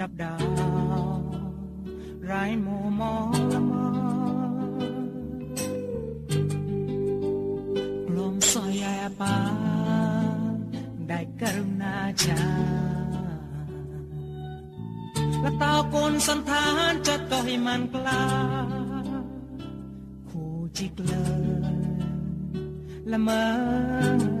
ดับดาวไรมัวมอละมกลมสอยแยปาได้กรุณาจาและตาคนสันทานจะต่อให้มันกล้าคู่จิกเลยละเมอ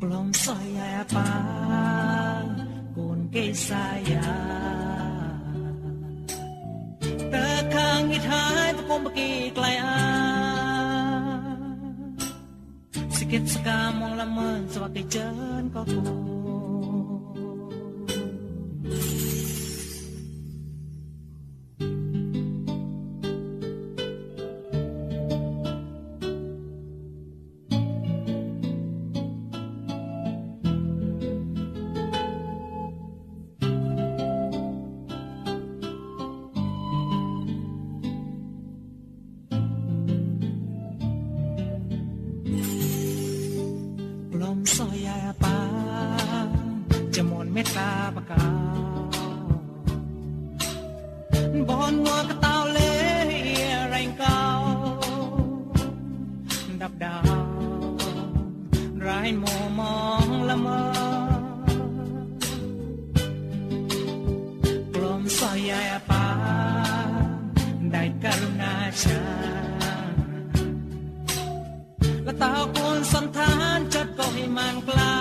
belum saya pun saya Tekang ithai tepung beki kelayan Sikit sekamong lamun sebagai jen kau បនងកតោលេរែងកោដាប់ដាវរៃមមងល្មើក្លំសាយាប៉ាได้กรุณาชาและตาคนสันทานจัดก็ให้มันกล้า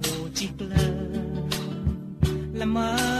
ผู้จิกเลิละเมอ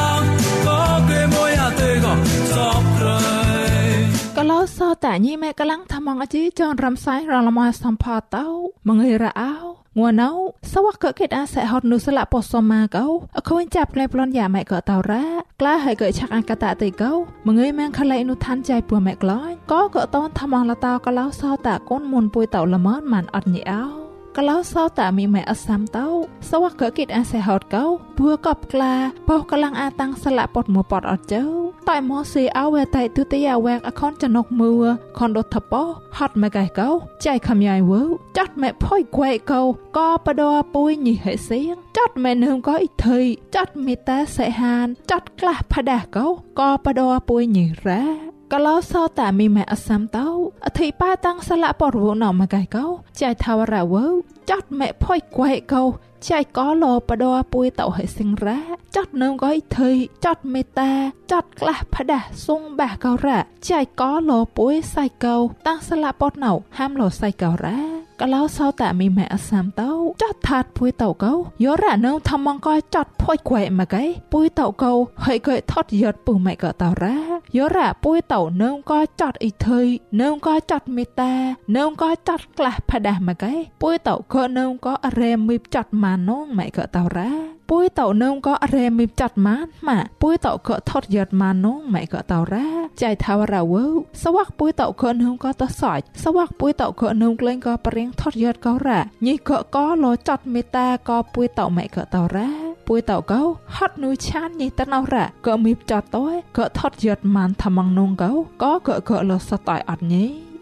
សោតាញីម៉ែកលាំងថាមងអជីចនរំសាយរងលមសំផតោមងើរអោងួនោសវកកេតអាសេហត់នុសលាពសមាកោអខូនចាប់ក្លែប្លន់យ៉ាម៉ែកតោរ៉ាក្លាហើយកឆាក់អកតតេកោមងើយម៉ែខឡៃនុឋានចៃពួម៉ែក្លាញ់ក៏កតនថាមងលតោកលោសោតាកូនមុនពួយតោល្មនម៉ានអត់ញីអោ kalau sao ta mi mai asam tau sawak ke kit an se hot kau bua kop kla poh kalang atang sala pot mo pot ở châu tại mo si awe tai tu te ya wek akon chanok mưa kon do thapo hot ma gai kau chai kham yai wo chat me phoi kwai kau ko pa do pui ni he siang chat me num ko i thei chat mi ta se han chat kla phada kau ko pa do pui ni ra កលោសោតាមីម៉ែអសាំតោ អធិបាតាំងសលៈបរវណមកៃកោចៃថាវរវចាត់ម៉ែផុយគួយកោចៃកោលោបដពួយតោហិសិងរ៉ាចាត់នឹមកៃថៃចាត់មេតាចាត់ក្លះផដាសុងបាកោរ៉ាចៃកោលោពួយសៃកោតាំងសលៈបតណៅហាមលោសៃកោរ៉ា កលោសោតាមីម៉ែអសាំតោចាត់ថាតពួយតោកោយោរ៉ានឹមថមងកោចាត់ផុយគួយមកៃពួយតោកោហើយកោថត់យត់ពុម៉ែកោតោរ៉ាយោរ៉ាពួយតោនឹមកោចាត់អ៊ីថៃនឹមកោចាត់មេតានឹមកោចាត់ក្លះផដាមកៃពួយតោកោនឹមកោអរេមីបចាត់ម៉ានងម៉ែកោតោរ៉ា ពួយតោនឹមក៏រែមីចាត់ម៉ានម៉ាពួយតោក៏ថត់យត់ម៉ានងម៉ែក៏តោរ៉ាចៃថាវរ៉ាវសវ័កពួយតោក៏នឹមក៏តសាច់សវ័កពួយតោក៏នឹមក្លែងក៏ប្រៀងថត់យត់ក៏រ៉ាញីក៏ក៏លោចាត់មេតាក៏ពួយតោម៉ែក៏តោរ៉ាពួយតោក៏ហត់នួឆានញីតណោរ៉ាក៏មីចាត់តោក៏ថត់យត់ម៉ានថ្មងនងក៏ក៏ក៏ក៏លោសតៃអត់ញី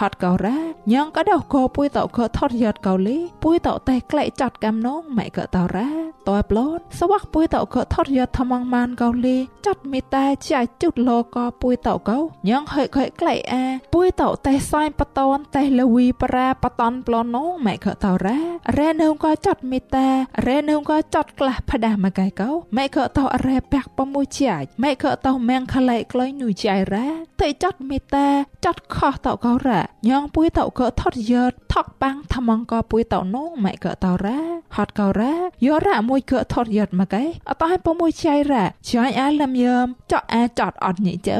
ហត់កោរ៉ាញងកដោកោពួយតោកោថត់យត់កោលីពួយតោតែក្លែកចាត់កំនងម៉ែកតោរ៉ាតើប្លូនសវ័កពួយតោកោថត់យត់ថាមងម៉ានកោលីចាត់មីតែចាច់ជុតលកោពួយតោកោញងហិខិក្លែកអាពួយតោតែសាយបតនតែលវីប្រាបតនប្លូននងម៉ែកតោរ៉ារ៉ែនងកោចាត់មីតែរ៉ែនងកោចាត់ក្លះផ្ដាស់មកកែកោម៉ែកតោរ៉ែបាក់ប្រមួយចាច់ម៉ែកតោម៉ាំងខឡៃក្លែងនុយចៃរ៉ាតែចាត់មីតែចាត់ខោះតោកោរ៉ាញងពួយតោកោថត់យត់ថកបាំងថាមងកោពួយតោនងម៉ែកតោរ៉ាហត់កោរ៉ាយោរ៉ាមួយកថត់យត់មកឯអត់ឲ្យប្រមួយចៃរ៉ាចាញ់អាលឹមយមចក់អាចត់អត់ញីចៅ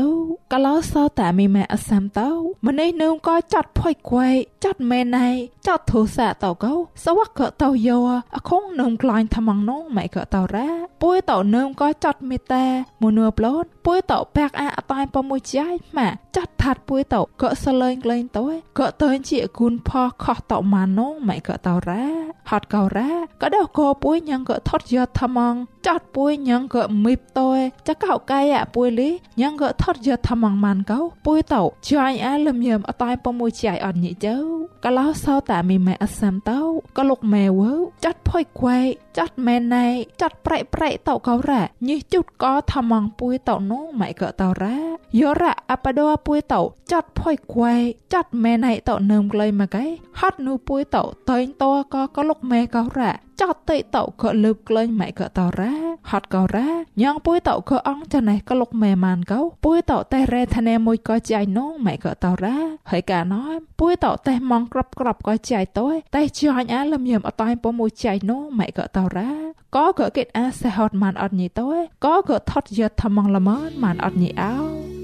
កលោសោតាមីម៉ែអសាំតោម្នេះនឹមក៏ចាត់ផុយគួយចាត់មែនណៃចាត់ធូសាតោកោសវកតោយោអខងនឹមក្លាញ់ថ្មងនងម៉ែកតោរ៉ាពួយតោនឹមក៏ចាត់មេតាមនួប្លូនពួយតោបាក់អាអត់ឲ្យប្រមួយចៃម៉ាចាត់ថាត់ពួយតោក៏សលែងក្លែងតោក៏តើជាគុណផខោះតោម៉ានងម៉ែកតោរ៉ាហត់កោរ៉ាក៏ដោកោពួយញ៉ងក៏ថត់យកថ្មងចាត់ពួយញ៉ងក៏មីបតោចកោកាយអាពួយលីញ៉ងក៏ថត់យកថ្មងម៉ានកោពួយតោចាញ់អាលឹមយមអត់ឲ្យប្រមួយចៃអត់ញីចៅក៏ឡោសោតាមីម៉ែអសាំតោក៏លុកម៉ែវើចាត់ផុយខ្វែ ចាត់មែនណៃចាត់ប្រៃប្រៃតោកោរ៉ាញិះជុតក៏ថ្មងពួយតោនងម៉ែក៏តោរ៉ាយោរ៉ាអបដោពួយតោចាត់ផុយខ្វែចាត់មែនណៃតោនឹមក្លែងមកឯហត់នូពួយតោតែងតោក៏ក៏លុកម៉ែកោរ៉ាចតតិតោក៏លើបក្លែងម៉ែក៏តោរ៉ាហត់កោរ៉ាញងពួយតោក៏អងចណេះក៏លុកម៉ែម៉ានកោពួយតោតែរ៉េធនេមួយក៏ចៃនងម៉ែក៏តោរ៉ាហើយកាណោពួយតោតែម៉ងក្របក្របក៏ចៃតោតែចាញ់អាលឹមយមអត់តែពមួយចៃនងម៉ែក៏តោរ៉ាក៏ក៏គិតអាសេហត់ម៉ានអត់ញីតោក៏ក៏ថត់យត់ថ្មងល្មនម៉ានអត់ញីអោ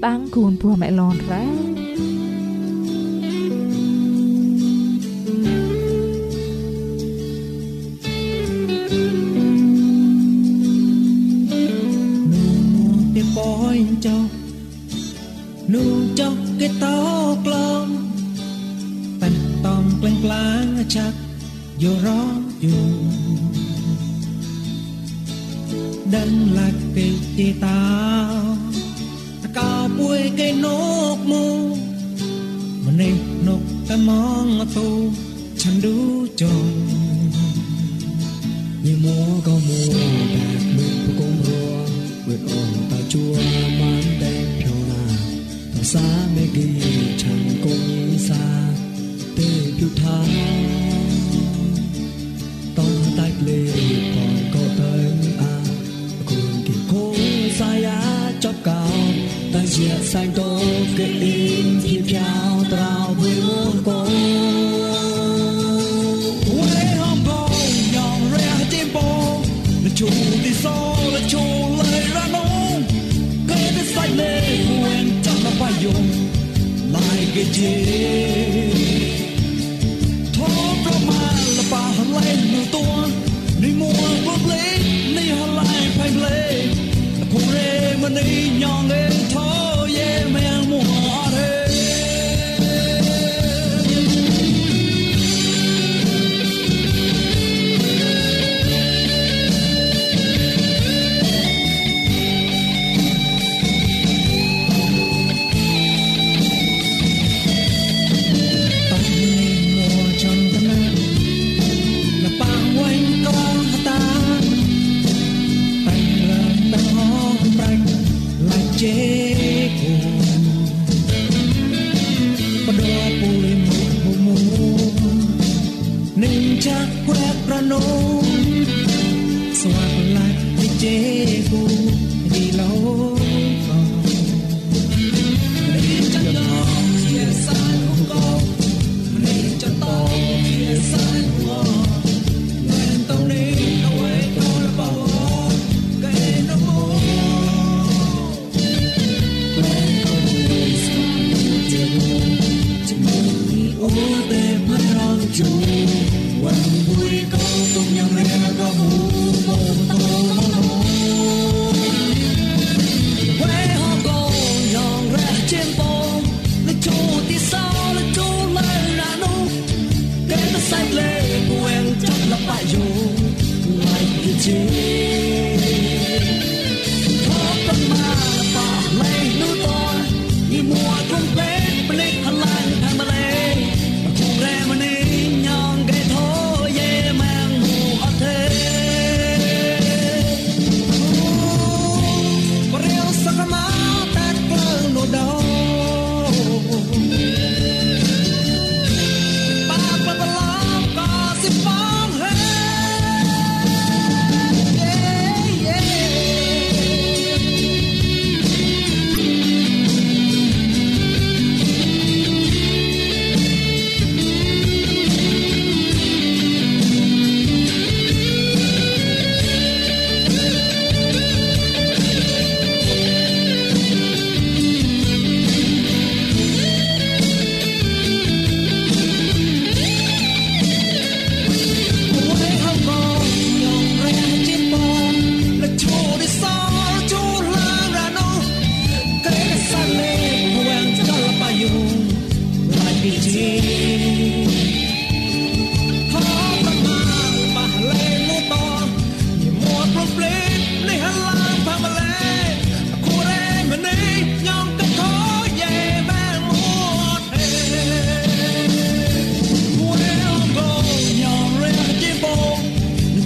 តាំងគូនពួម៉ែឡនរ៉ា tiền bói cho nu cho cái tao klom pan tom kleng klang chak yo ro yo ដឹងឡាក់គេទីតាតកោពួយគេនកមកម្នេះនកតែมองទៅฉันดูจองนี่มัวก็มัวแบบมือประกมรัวเวทอ่อนตาจัวมันแดงเพียวนาภาษาไม่กี่ santo que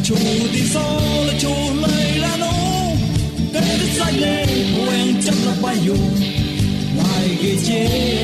ជួទីសលជួលៃឡាណូតែទឹកសាច់លេងពួងចាប់លបាយយូមកគេជេ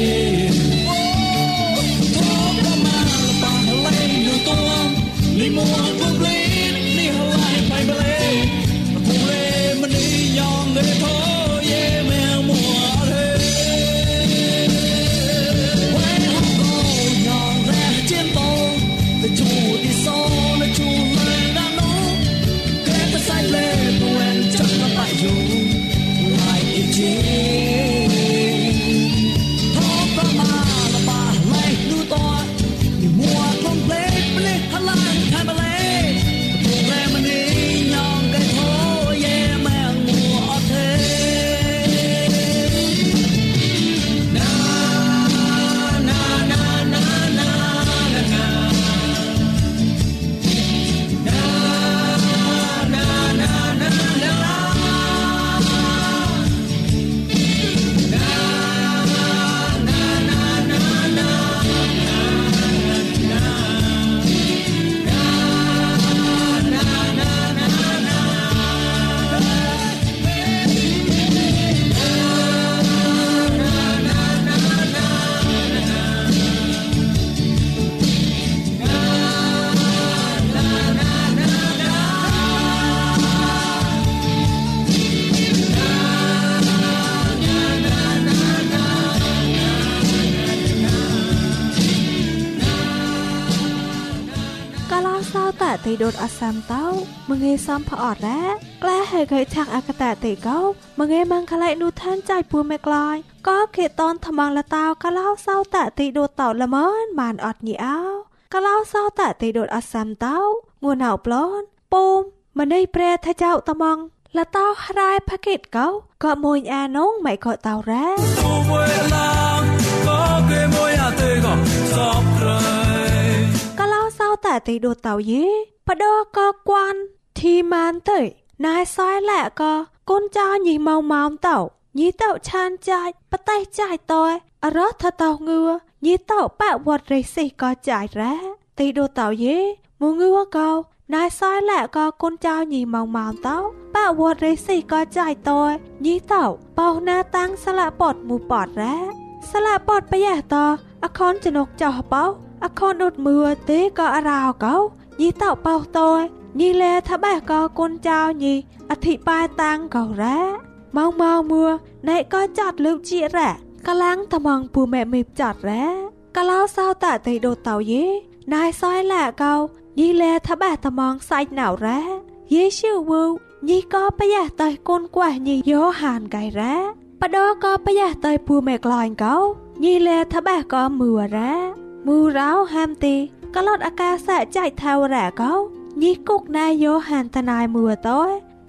តអសាំតោមងេសំផអត់រ៉ាក្លាហេកេឆាក់អកតតេកោមងេម៉ងខឡៃនូថានចៃពួមេក្លាយក៏គេតនថ្មងលតោកឡោសោតតិដូតតោល្មនបានអត់ញីអោកឡោសោតតិដូតអសាំតោងួនអោប្លន់ពុំម្នៃប្រែថាចៅត្មងលតោរ៉ែផាកេតកោក៏មួយអានងមិនក៏តោរ៉ា លោសោតែទីដូតតៅយេបដកគួនធីម៉ានទៅណៃសយឡាក៏កូនចៅញីម៉ៅម៉ោមតៅញីតៅឆានចាច់បតេចាច់តើអរថតៅងឿញីតៅបវត្តរិសិក៏ចាច់រ៉ាទីដូតតៅយេមងឿក៏ណៃសយឡាក៏កូនចៅញីម៉ៅម៉ោមតៅបវត្តរិសិក៏ចាច់តើញីតៅបោណាតាំងស្លាពតមូពតរ៉ាស្លាពតបយះតអខនចនុកចោបោ អខនដុតមើទេក៏អរោកោញីតោបោតយញីលែថាបះក៏គុនចៅញីអធិបាយតាំងក៏រ៉ាម៉ងម៉ងមួណែក៏ចាត់លើកជារ៉ាកលាំងត្មងពូម៉ែមេចាត់រ៉ាកឡោសោតតៃដូតតោយេណៃសយឡាកោញីលែថាបះត្មងសាច់ណៅរ៉ាយេឈឺវូញីក៏ប្រយះតៃគុនគួះញីយោហានកៃរ៉ាបដក៏ប្រយះតៃពូម៉ែក្លាញ់កោញីលែថាបះក៏មួរ៉ា មូរោហាមទីកលត់អាកាសចៃថាវរៈកោញីគុកណាយោហានតណៃមួតោ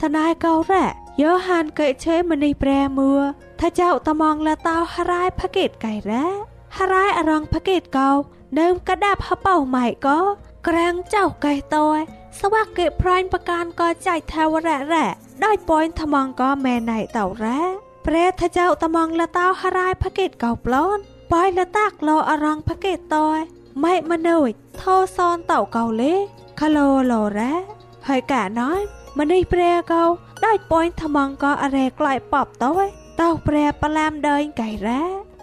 តណៃកោរ៉យោហានកេឆេមនីប្រែមួថាចៅតមងលតោហរ៉ៃផកេតកៃរ៉ាហរ៉ៃអរងផកេតកោដើមកដាប់ហបោម៉ៃកោក្រាំងចៅកៃតោសវកេប្រាញ់បកានកោចៃថាវរៈរ៉ាដោយប៉យថ្មងកោមែណៃតោរ៉ាប្រែថាចៅតមងលតោហរ៉ៃផកេតកោប្លន់ បាយលតាក់លោអរងផកេតតយម៉ៃម៉នុយថោសនតៅកៅលេខឡូឡូរ៉ាហើយកាណយម្នេះប្រែកៅដាច់ប៉យថ្មងក៏អរែក្លាយប៉បតយតៅប្រែប្លាមដើញកៃរ៉ា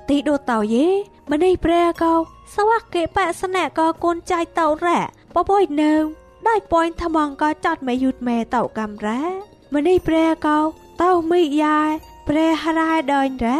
ទីដូតៅយេម្នេះប្រែកៅសវកេបសនៈក៏កូនចៃតៅរ៉ាបបយនៅដាច់ប៉យថ្មងក៏ចាត់មេយុតមេតៅកំរ៉ាម្នេះប្រែកៅតៅមីយ៉ាយប្រែហរ៉ាដើញរ៉ា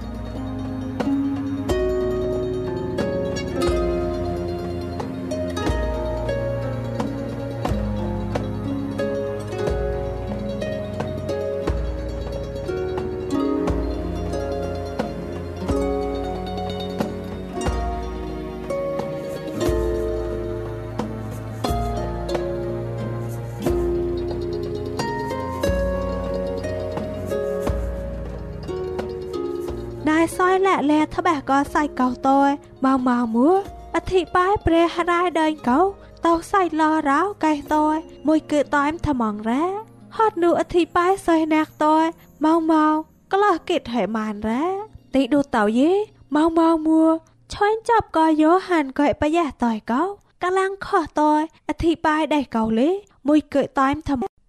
ายซ้อยแหละแลทะแบกก็ใส่เกาตอยมาวมาวมัวอธิบายเปรหรายเดินเกาเตาใส่ลอร้าวไก่ตอยมวยเกิดตอยมทมองแร้ฮอดนูอธิบายใส่นักตอยมาวมาวก็ลอกิดเหมานแร้ติดูเต่าเย่มาวมาวมัวช่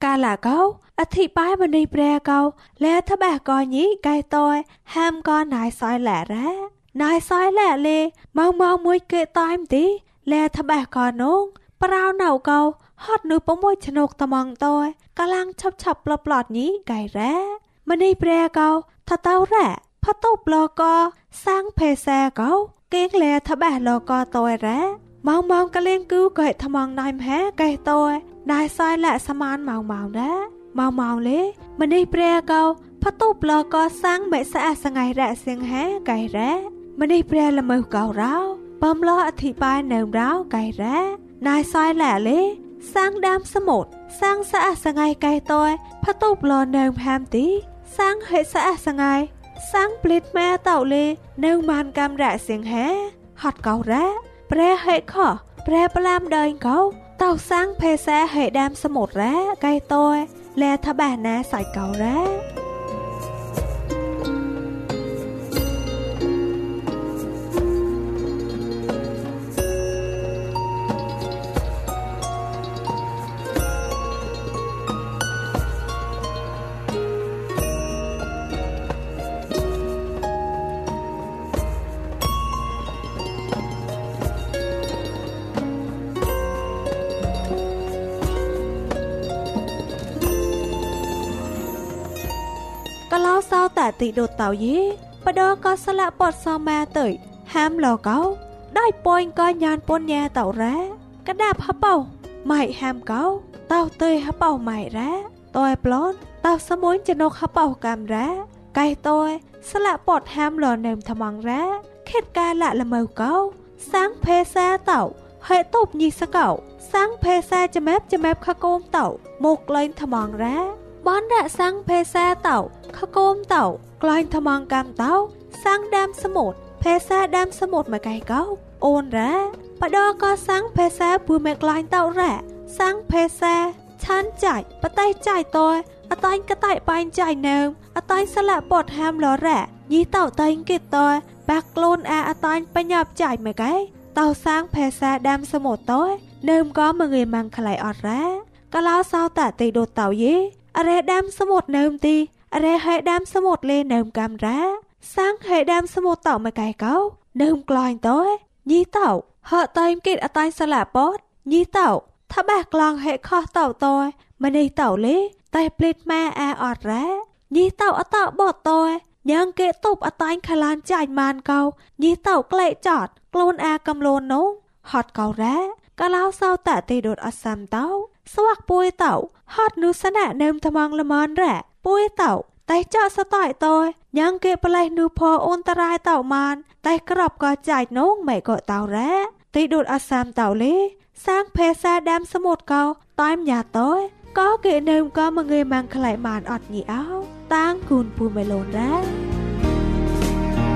កាលាកោអធិបាយមនីព្រះកោលែថាបះកោញីកែតយហាមកោណៃសយលារ៉ាណៃសយលាលេម៉ងម៉ងមួយកេតៃមទីលែថាបះកោនងប្រៅណៅកោហត់នៅពុំមួយឆ្នុកតំងតយកាលាំងឆាប់ឆាប់ប្លបៗញីកែរ៉ាមនីព្រះកោថាតៅរ៉ាផតោប្លកោសាំងភេសាកោគេងលែថាបះលកោតយរ៉ា ម៉ងម៉ងកលេងគូកែថ្មងណៃមហែកែតយណៃសយលែសមានម៉ងម៉ងរ៉ាម៉ៅម៉ៅលេម្នេះព្រះកោផតុប្លកសាំងមេសាសងៃរៈសៀងហែកៃរ៉ាម្នេះព្រះល្មើកោរោបំលោអធិបាយនៅរោកៃរ៉ាណៃសយលែលេសាំងដាមសមុទ្រសាំងសាសងៃកៃតយផតុប្លនៅហាមទីសាំងហេសាសងៃសាំងព្លិតម៉ែតោលេនៅមានកំរៈសៀងហែហត់កោរ៉ា ព្រះហេខព្រះប្លាមដើញកោតោសាំងភេសាហេដាមសមុទ្ររ៉ាកៃតយและทบานาใส่เการ ะ ก็เล่าเศร้าแต่ติโดดเต่ายี បដក៏ស្លាក់ពតសមាទៅហាមលកោដោយពួយក៏ញានពនញ៉ាតរ៉ាកដាប់ហបោម៉ៃហាមកោតោទៅហបោម៉ៃរ៉ាតើប្លន់តោសមួយចំណុកហបោកាមរ៉ាកៃតើស្លាក់ពតហាមលនៅថ្មងរ៉ាខេតកាលាក់ល្មើកោសាំងភេសាតោហេតុបញីសកោសាំងភេសាចមែបចមែបខកូមតោមកលែងថ្មងរ៉ាបនរៈសាំងភេសាតោខកូមតោ ក្លែងថ្មងកម្មតោសាំងដាមសមុទ្រភេសាដាមសមុទ្រមកកៃកោអូនរ៉ាបដក៏សាំងភេសាពូមេក្លែងតោរ៉ាសាំងភេសាឆានចាច់បតៃចាច់តើអតាញ់កតៃបាញ់ចាច់នៅអតាញ់ស្លាក់ពតហាមលរ៉ាញីតោតៃគិតតើបាក់ខ្លួនអាអតាញ់បញ្ញាប់ចាច់មកកែតោសាងភេសាដាំសមុទ្រតើនៅមក៏មងើម៉ាំងខ្លៃអត់រ៉ាកឡោសោតតេដូតតោយេអរេដាំសមុទ្រនៅមទីអ រេហេដាំសមុទ្រលេនៅមកំរ៉ាសាងហេដាំសមុទ្រតោមកកែកោនៅមក្លាញ់តើញីតោហតៃគិតអតាញ់ស្លាក់ពតញីតោថាបះក្លងហេខោះតោតើម្នេះតោលេតែភ្លេតម៉ែអាអត់រ៉ាញីតោអតោបតតើញ៉ាងគេតុបអតាញ់ខឡានចាច់ម៉ានកោញីតោក្លែកចតខ្លួនអាកំលូននោះហត់កោរ៉ាកាឡោសោតតេដុតអសាំតោស្វាក់ពួយតោហត់នុសណៈនឹមថ្មងល្មនរ៉ា ពួយតោតែចោសតៃតោញ៉ាងគេប្លេះនុផអូនតរ៉ៃតោម៉ានតែក្របក៏ចាច់នោះមិនក៏តោរ៉ាតេដុតអសាំតោលេសាងភេសាដាំសមុទ្រកោតាំញ៉ាតោក៏គេនឹមក៏មកងើម៉ាំងខ្លៃម៉ានអត់ញីអោតាំងគូនពូមេឡូនរ៉ា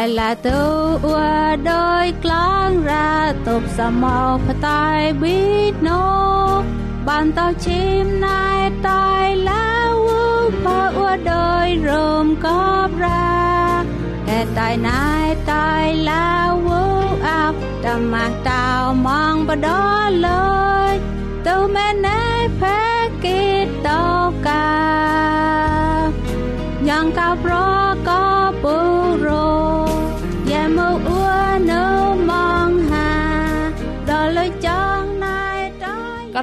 ายละตัวโดยกลางราตบสมอพตายบิดนกบันเต้าชิมนายตายแล้วพออวดโดยรมกอบราแต่ตายนายตายแล้วอับตะมาตาวมองบดอเลยตัวแม่นายแพ้กิดตอกายังกับรอ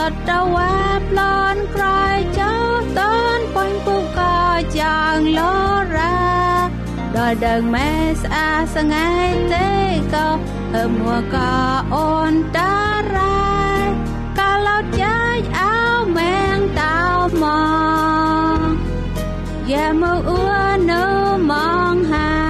តតវ៉ាប្លន់ក្រោយចោតនប៉ុញពុកក៏យ៉ាងលរ៉ាដល់ដើងម៉ែស្អាសងៃទេក៏អើមួក៏អូនតារ៉ាកាលោចាយអោមែងតោមក យ៉ាមកអ៊ូនៅมองหา